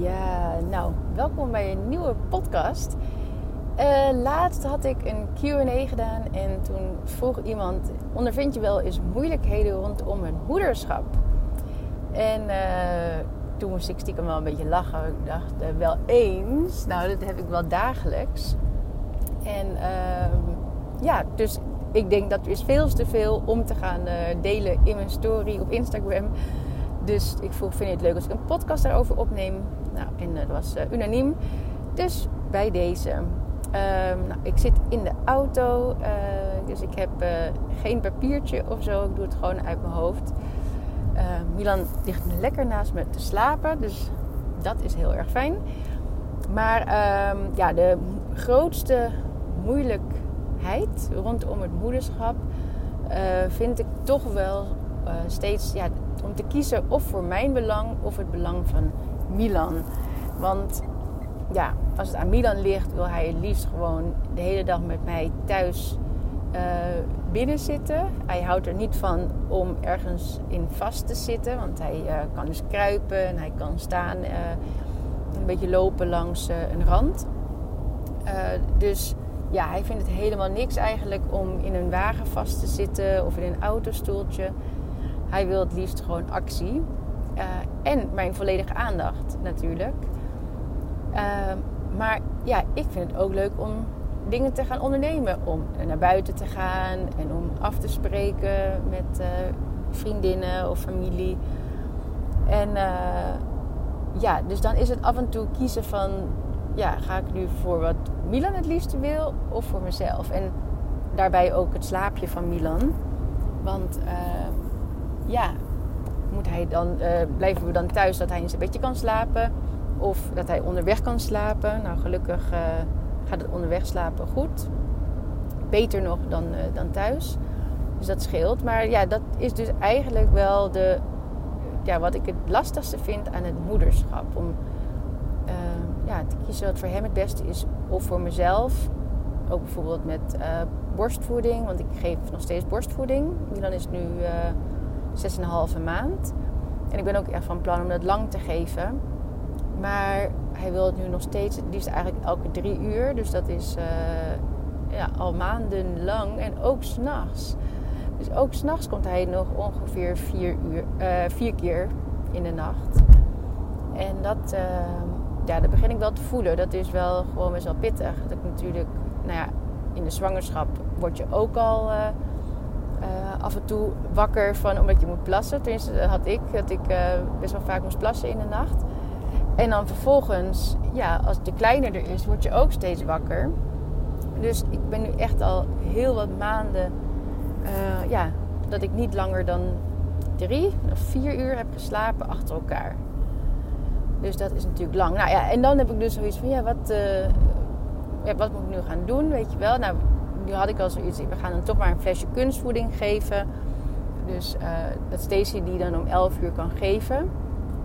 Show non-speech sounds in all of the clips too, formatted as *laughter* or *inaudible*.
Ja, nou, welkom bij een nieuwe podcast. Uh, laatst had ik een QA gedaan en toen vroeg iemand: ondervind je wel eens moeilijkheden rondom het moederschap? En uh, toen moest ik stiekem wel een beetje lachen. Ik dacht: uh, wel eens. Nou, dat heb ik wel dagelijks. En ehm, ja, dus ik denk dat er is veel te veel om te gaan delen in mijn story op Instagram. Dus ik vroeg, vind je het leuk als ik een podcast daarover opneem? Nou, en dat was uh, unaniem. Dus bij deze. Ehm, nou, ik zit in de auto, uh, dus ik heb geen papiertje of zo. Ik doe het gewoon uit mijn hoofd. Ehm, Milan ligt lekker naast me te slapen, dus dat is heel erg fijn. Maar um, ja, de grootste moeilijkheid rondom het moederschap vind ik toch wel steeds ja, om te kiezen of voor mijn belang of het belang van Milan. Want ja, als het aan Milan ligt, wil hij het liefst gewoon de hele dag met mij thuis uh, binnen zitten. Hij houdt er niet van om ergens in vast te zitten, want hij uh, kan dus kruipen en hij kan staan, uh, een beetje lopen langs een rand. dus ja, hij vindt het helemaal niks eigenlijk om in een wagen vast te zitten of in een autostoeltje. Hij wil het liefst gewoon actie. Uh, en mijn volledige aandacht natuurlijk. Uh, maar ja, ik vind het ook leuk om dingen te gaan ondernemen. Om naar buiten te gaan en om af te spreken met uh, vriendinnen of familie. En ja, dus dan is het af en toe kiezen van... Ja, ga ik nu voor wat Milan het liefste wil of voor mezelf? En daarbij ook het slaapje van Milan. Want ja, moet hij dan, uh, blijven we dan thuis dat hij in zijn bedje kan slapen? Of dat hij onderweg kan slapen? Nou, gelukkig uh, gaat het onderweg slapen goed. Beter nog dan, uh, dan thuis. Dus dat scheelt. Maar ja, dat is dus eigenlijk wel de, ja, wat ik het lastigste vind aan het moederschap. Om ja, te kiezen wat voor hem het beste is. Of voor mezelf. Ook bijvoorbeeld met borstvoeding. Want ik geef nog steeds borstvoeding. Milan is nu 6,5 maand. En ik ben ook echt van plan om dat lang te geven. Maar hij wil het nu nog steeds, het liefst eigenlijk elke drie uur. Dus dat is uh, ja, al maanden lang. En ook s'nachts. Dus ook s'nachts komt hij nog ongeveer vier, uur, uh, vier keer in de nacht. En dat, uh, ja, dat begin ik wel te voelen. Dat is wel gewoon best wel pittig. Dat ik natuurlijk, nou ja, in de zwangerschap word je ook al uh, af en toe wakker van omdat je moet plassen. Tenminste, had ik. Dat ik uh, best wel vaak moest plassen in de nacht. En dan vervolgens, ja, als de kleiner er is, word je ook steeds wakker. Dus ik ben nu echt al heel wat maanden, uh, ja, dat ik niet langer dan drie of vier uur heb geslapen achter elkaar. Dus dat is natuurlijk lang. Nou ja, en dan heb ik dus zoiets van, ja, wat, ja, wat moet ik nu gaan doen, weet je wel? Nou, nu had ik al zoiets, we gaan dan toch maar een flesje kunstvoeding geven. Dus uh, dat Stacey die dan om 11 uur kan geven.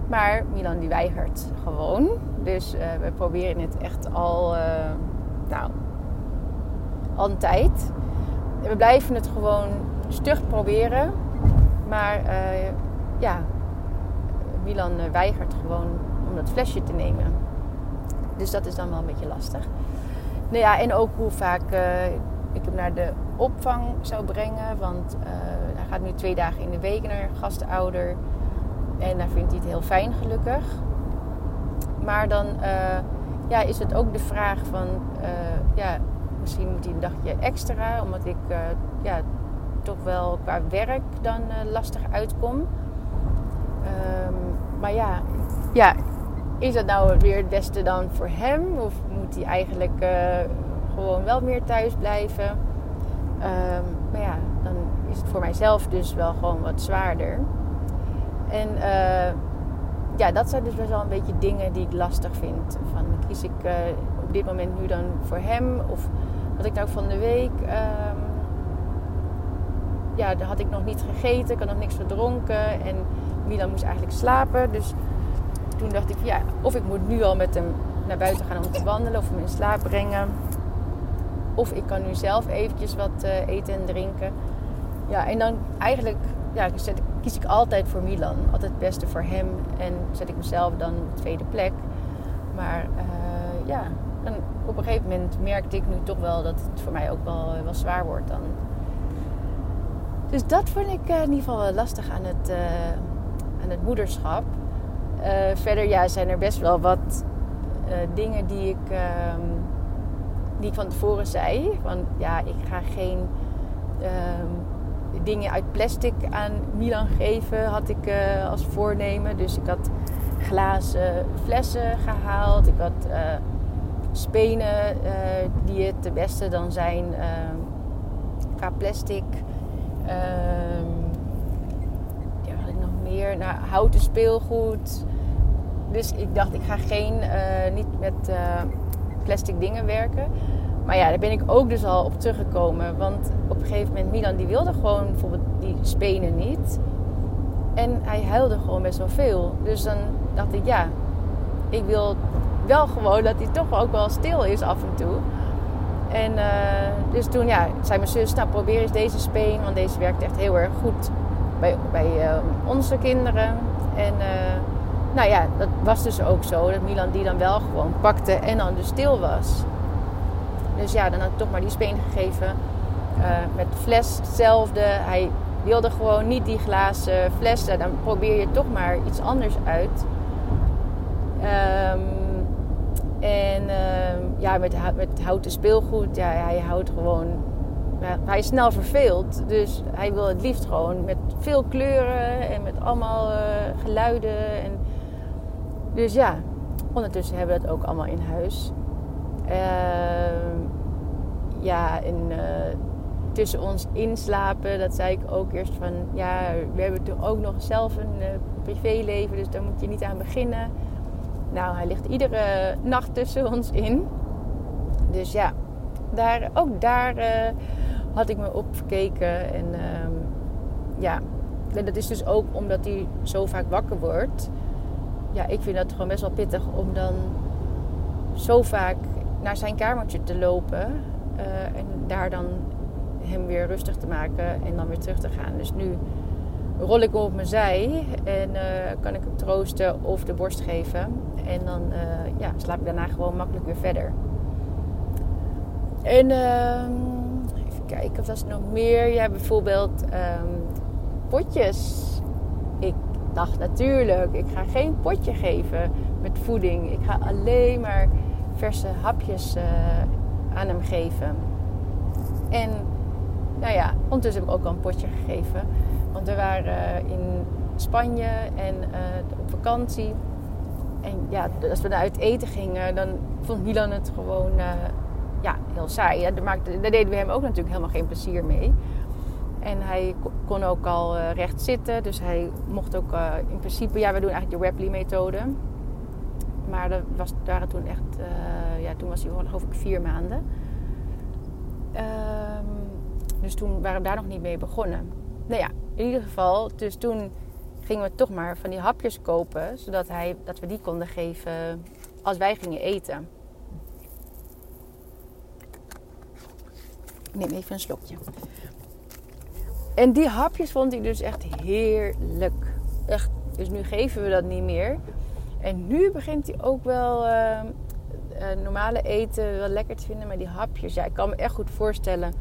Maar Milan die weigert gewoon. Dus uh, we proberen het echt al, uh, nou, al een tijd. We blijven het gewoon stug proberen. Maar ja, Milan weigert gewoon om dat flesje te nemen. Dus dat is dan wel een beetje lastig. Nou ja, en ook hoe vaak ik hem naar de opvang zou brengen. Want uh, hij gaat nu twee dagen in de week naar gastouder. En daar vindt hij het heel fijn, gelukkig. Maar dan uh, ja, is het ook de vraag van... Uh, ja, misschien moet hij een dagje extra. Omdat ik ja, toch wel qua werk dan lastig uitkom. Um, maar ja, ja, is dat nou weer het beste dan voor hem? Of moet hij eigenlijk gewoon wel meer thuis blijven. Um, maar ja, dan is het voor mijzelf dus wel gewoon wat zwaarder. En uh, ja, dat zijn dus best wel een beetje dingen die ik lastig vind. Van kies ik uh, op dit moment nu dan voor hem? Of wat ik nou van de week. Um, ja, daar had ik nog niet gegeten, ik had nog niks gedronken. En Milan moest eigenlijk slapen. Dus toen dacht ik, ja, of ik moet nu al met hem naar buiten gaan om te wandelen of hem in slaap brengen. Of ik kan nu zelf eventjes wat uh, eten en drinken. Ja, en dan eigenlijk ja, kies ik altijd voor Milan. Altijd het beste voor hem. En zet ik mezelf dan op de tweede plek. Maar uh, ja, en op een gegeven moment merkte ik nu toch wel dat het voor mij ook wel, wel zwaar wordt dan. Dus dat vond ik in ieder geval lastig aan het, aan het moederschap. verder ja, zijn er best wel wat dingen die ik, ehm, die ik van tevoren zei. Van ja, ik ga geen ehm, dingen uit plastic aan Milan geven, had ik uh, als voornemen. Dus ik had glazen flessen gehaald. Ik had uh, spenen uh, die het de beste dan zijn qua plastic. Ehm, ja, ik nog meer? Nou, houten speelgoed. Dus ik dacht, ik ga geen, niet met plastic dingen werken. Maar ja, daar ben ik ook dus al op teruggekomen. Want op een gegeven moment, Milan die wilde gewoon bijvoorbeeld die spenen niet. En hij huilde gewoon best wel veel. Dus dan dacht ik, ja, ik wil wel gewoon dat hij toch ook wel stil is af en toe. En uh, dus toen ja, zei mijn zus, nou probeer eens deze speen. Want deze werkt echt heel erg goed bij, bij uh, onze kinderen. En uh, nou ja, dat was dus ook zo. Dat Milan die dan wel gewoon pakte en dan dus stil was. Dus ja, dan had ik toch maar die speen gegeven. Uh, met fles hetzelfde. Hij wilde gewoon niet die glazen flessen. Dan probeer je toch maar iets anders uit. Um, en uh, ja, met, met houten speelgoed. Ja, hij houdt gewoon... hij is snel verveeld. Dus hij wil het liefst gewoon met veel kleuren. En met allemaal uh, geluiden. En, dus ja, ondertussen hebben we dat ook allemaal in huis. Ehm, ja, en uh, tussen ons inslapen, dat zei ik ook eerst van... Ja, we hebben toch ook nog zelf een uh, privéleven, dus daar moet je niet aan beginnen. Nou, hij ligt iedere nacht tussen ons in. Dus ja, daar, ook daar uh, had ik me op gekeken. En ehm, ja, dat is dus ook omdat hij zo vaak wakker wordt. Ja, ik vind dat gewoon best wel pittig om dan zo vaak naar zijn kamertje te lopen. Uh, en daar dan hem weer rustig te maken en dan weer terug te gaan. Dus nu rol ik hem op mijn zij en uh, kan ik hem troosten of de borst geven. En dan uh, ja, slaap ik daarna gewoon makkelijk weer verder. En ehm, even kijken, was er nog meer? Ja, bijvoorbeeld um, potjes. Dacht natuurlijk, ik ga geen potje geven met voeding. Ik ga alleen maar verse hapjes uh, aan hem geven. En nou ja, ondertussen heb ik ook al een potje gegeven. Want we waren in Spanje en uh, op vakantie. En ja, als we naar uit eten gingen, dan vond Milan het gewoon ja, heel saai. Ja, maakte, daar deden we hem ook natuurlijk helemaal geen plezier mee. En hij kon ook al recht zitten. Dus hij mocht ook in principe... Ja, we doen eigenlijk de Rapley-methode. Maar dat was, waren toen echt, uh, ja, toen was hij geloof ik vier maanden. Um, dus toen waren we daar nog niet mee begonnen. Nou ja, in ieder geval, dus toen gingen we toch maar van die hapjes kopen, zodat hij, dat we die konden geven als wij gingen eten. Ik neem even een slokje. En die hapjes vond ik dus echt heerlijk. Echt, dus nu geven we dat niet meer. En nu begint hij ook wel uh, normale eten wel lekker te vinden. Maar die hapjes, ja, ik kan me echt goed voorstellen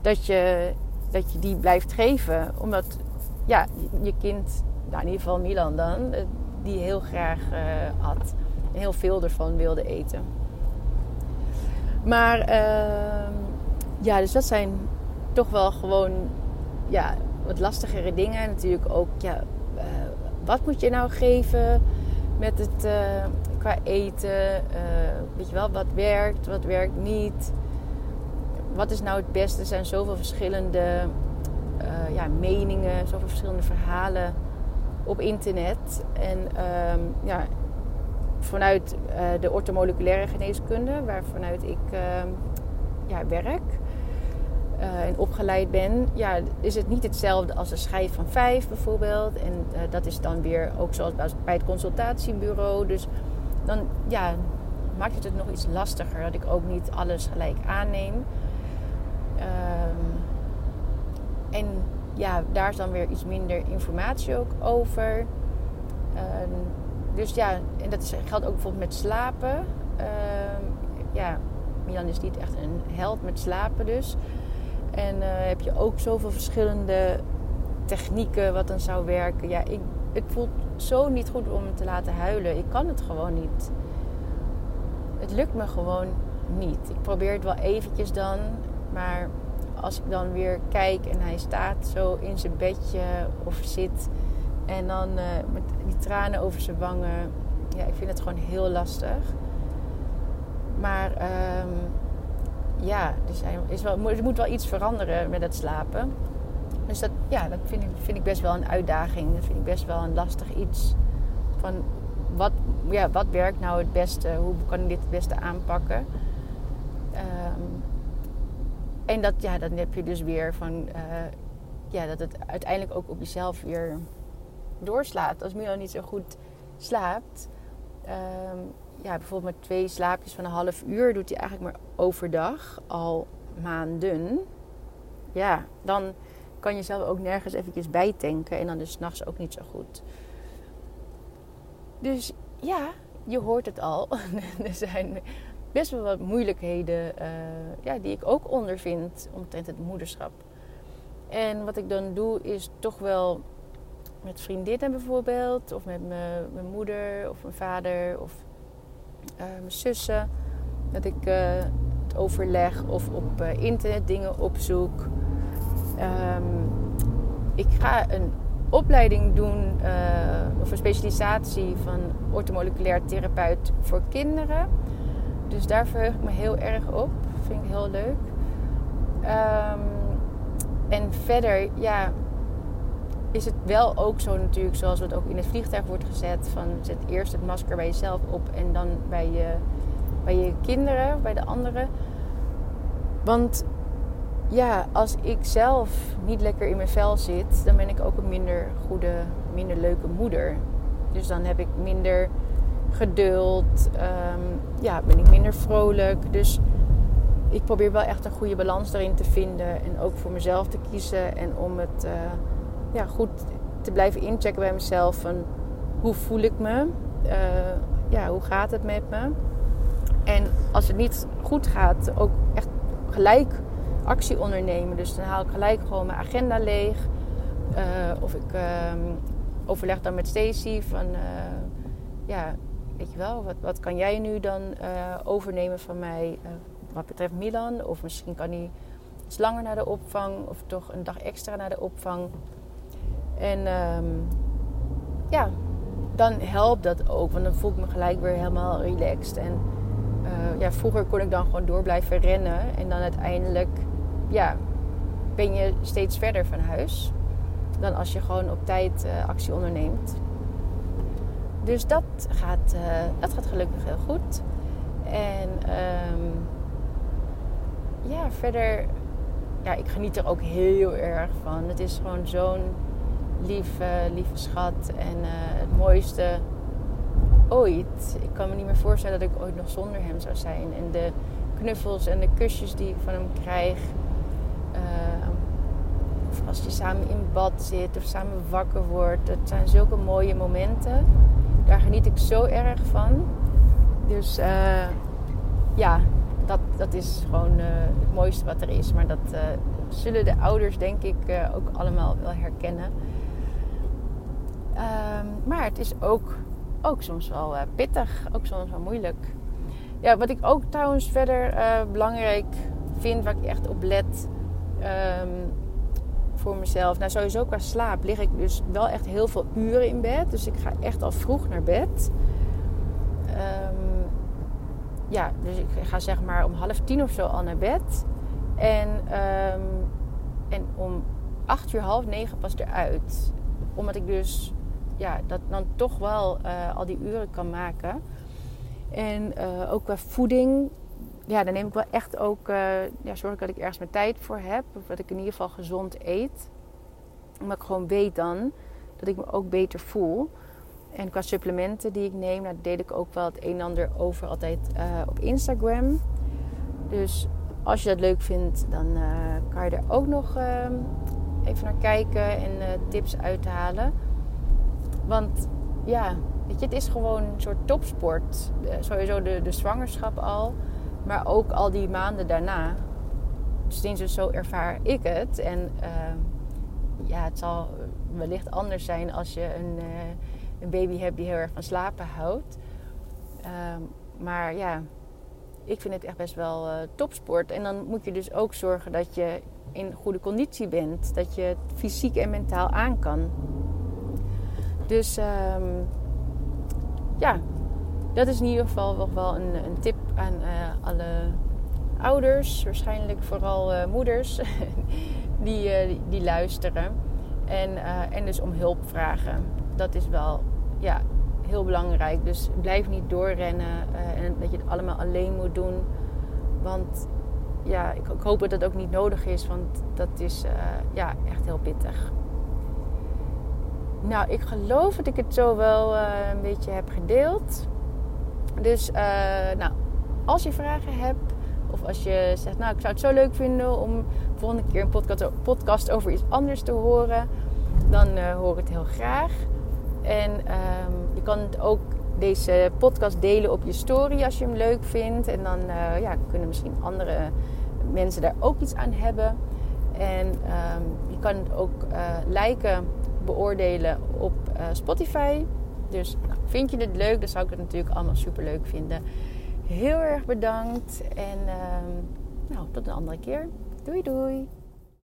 dat je, dat je die blijft geven. Omdat ja, je kind, nou in ieder geval Milan dan, eh, die heel graag uh, had. En heel veel ervan wilde eten. Maar ehm, ja, dus dat zijn toch wel gewoon ja, wat lastigere dingen. Natuurlijk ook, ja, wat moet je nou geven? met het uh, qua eten. Uh, weet je wel, wat werkt, wat werkt niet. Wat is nou het beste? Er zijn zoveel verschillende uh, ja, meningen, zoveel verschillende verhalen op internet. En um, ja, vanuit de ortomoleculaire geneeskunde, waarvanuit ik ehm, ja, werk uh, en opgeleid ben, ja, is het niet hetzelfde als een schijf van vijf bijvoorbeeld. En uh, dat is dan weer ook zoals bij het consultatiebureau. Dus dan ja, maakt het het nog iets lastiger dat ik ook niet alles gelijk aanneem. Um, en ja, daar is dan weer iets minder informatie ook over. Um, dus ja, en dat geldt ook bijvoorbeeld met slapen. Ehm, ja, Milan is niet echt een held met slapen dus. En uh, heb je ook zoveel verschillende technieken wat dan zou werken. Ja, ik, het voelt zo niet goed om te laten huilen. Ik kan het gewoon niet. Het lukt me gewoon niet. Ik probeer het wel eventjes dan. Maar als ik dan weer kijk en hij staat zo in zijn bedje of zit... en dan uh, met die tranen over zijn wangen... ja, ik vind het gewoon heel lastig. Maar um, ja, dus is wel, er moet wel iets veranderen met het slapen. Dus dat, ja, dat vind ik, vind ik best wel een uitdaging. Dat vind ik best wel een lastig iets. Van wat, ja, wat werkt nou het beste? Hoe kan ik dit het beste aanpakken? Um, en dat, ja, dan heb je dus weer van... Uh, ja, dat het uiteindelijk ook op jezelf weer doorslaat. Als Milo niet zo goed slaapt... Um, ja, bijvoorbeeld met twee slaapjes van een half uur doet hij eigenlijk maar overdag al maanden. Ja, dan kan je zelf ook nergens eventjes bijtanken en dan is s'nachts ook niet zo goed. Dus ja, je hoort het al. *laughs* er zijn best wel wat moeilijkheden uh, ja, die ik ook ondervind omtrent het moederschap. En wat ik dan doe is toch wel met vriendinnen bijvoorbeeld, of met mijn moeder of mijn vader of mijn zussen. Dat ik uh, het overleg of op uh, internet dingen opzoek. Um, ik ga een opleiding doen een specialisatie van ortomoleculair therapeut voor kinderen. Dus daar verheug ik me heel erg op. Vind ik heel leuk. Um, en verder, ja, is het wel ook zo natuurlijk, zoals het ook in het vliegtuig wordt gezet, van zet eerst het masker bij jezelf op en dan bij je, bij je kinderen, bij de anderen. Want ja, als ik zelf niet lekker in mijn vel zit, dan ben ik ook een minder goede, minder leuke moeder. Dus dan heb ik minder geduld, um, ja, ben ik minder vrolijk. Dus ik probeer wel echt een goede balans daarin te vinden en ook voor mezelf te kiezen en om het. Uh, ja, goed te blijven inchecken bij mezelf. Van hoe voel ik me? Uh, ja, hoe gaat het met me? En als het niet goed gaat, ook echt gelijk actie ondernemen. Dus dan haal ik gelijk gewoon mijn agenda leeg. Uh, of ik uh, overleg dan met Stacy van... Uh, ja, weet je wel, wat, wat kan jij nu dan overnemen van mij wat betreft Milan? Of misschien kan hij iets langer naar de opvang of toch een dag extra naar de opvang. En um, ja, dan helpt dat ook. Want dan voel ik me gelijk weer helemaal relaxed. En uh, ja, vroeger kon ik dan gewoon door blijven rennen. En dan uiteindelijk ja, ben je steeds verder van huis. Dan als je gewoon op tijd uh, actie onderneemt. Dus dat gaat, uh, dat gaat gelukkig heel goed. En um, ja, verder, ja, ik geniet er ook heel erg van. Het is gewoon zo'n lieve, lieve schat en uh, het mooiste ooit. Ik kan me niet meer voorstellen dat ik ooit nog zonder hem zou zijn. En de knuffels en de kusjes die ik van hem krijg. Uh, of als je samen in bad zit of samen wakker wordt. Het zijn zulke mooie momenten. Daar geniet ik zo erg van. Dus uh, ja, dat, dat is gewoon het mooiste wat er is. Maar dat zullen de ouders denk ik ook allemaal wel herkennen. Ehm, maar het is ook, ook soms wel uh, pittig, ook soms wel moeilijk. Ja, wat ik ook trouwens verder uh, belangrijk vind, waar ik echt op let um, voor mezelf. Nou, sowieso qua slaap lig ik dus wel echt heel veel uren in bed. Dus ik ga echt al vroeg naar bed. Um, ja, dus ik ga zeg maar om half tien of zo al naar bed. En, en om acht uur, half negen pas eruit. Omdat ik dus ja, dat dan toch wel uh, al die uren kan maken. En uh, ook qua voeding, ja, dan neem ik wel echt ook, uh, ja, zorg dat ik ergens mijn tijd voor heb. Of dat ik in ieder geval gezond eet. Omdat ik gewoon weet dan dat ik me ook beter voel. En qua supplementen die ik neem, nou, deel ik ook wel het een en ander over altijd op Instagram. Dus als je dat leuk vindt, dan kan je er ook nog ehm, even naar kijken en tips uithalen. Want ja, weet je, het is gewoon een soort topsport. sowieso de, de zwangerschap al, maar ook al die maanden daarna. Sinds dus zo ervaar ik het. En ehm, ja, het zal wellicht anders zijn als je een, uh, een baby hebt die heel erg van slapen houdt. Ehm, maar ja, ik vind het echt best wel uh, topsport. En dan moet je dus ook zorgen dat je in goede conditie bent. Dat je het fysiek en mentaal aan kan. Dus um, ja, dat is in ieder geval nog wel een, een tip aan uh, alle ouders. Waarschijnlijk vooral uh, moeders *laughs* die, die luisteren. En, en dus om hulp vragen. Dat is wel ja, heel belangrijk. Dus blijf niet doorrennen en dat je het allemaal alleen moet doen. Want ja, ik, ik, hoop dat dat ook niet nodig is, want dat is ja, echt heel pittig. Nou, ik geloof dat ik het zo wel uh, een beetje heb gedeeld. Dus nou, als je vragen hebt, of als je zegt, nou, ik zou het zo leuk vinden om volgende keer een podcast, over iets anders te horen, dan hoor ik het heel graag. En um, je kan ook deze podcast delen op je story als je hem leuk vindt. En dan ja, kunnen misschien andere mensen daar ook iets aan hebben. En um, je kan het ook liken, beoordelen op uh, Spotify. Dus nou, vind je dit leuk, dan zou ik het natuurlijk allemaal super leuk vinden. Heel erg bedankt en um, nou, tot een andere keer. Doei doei!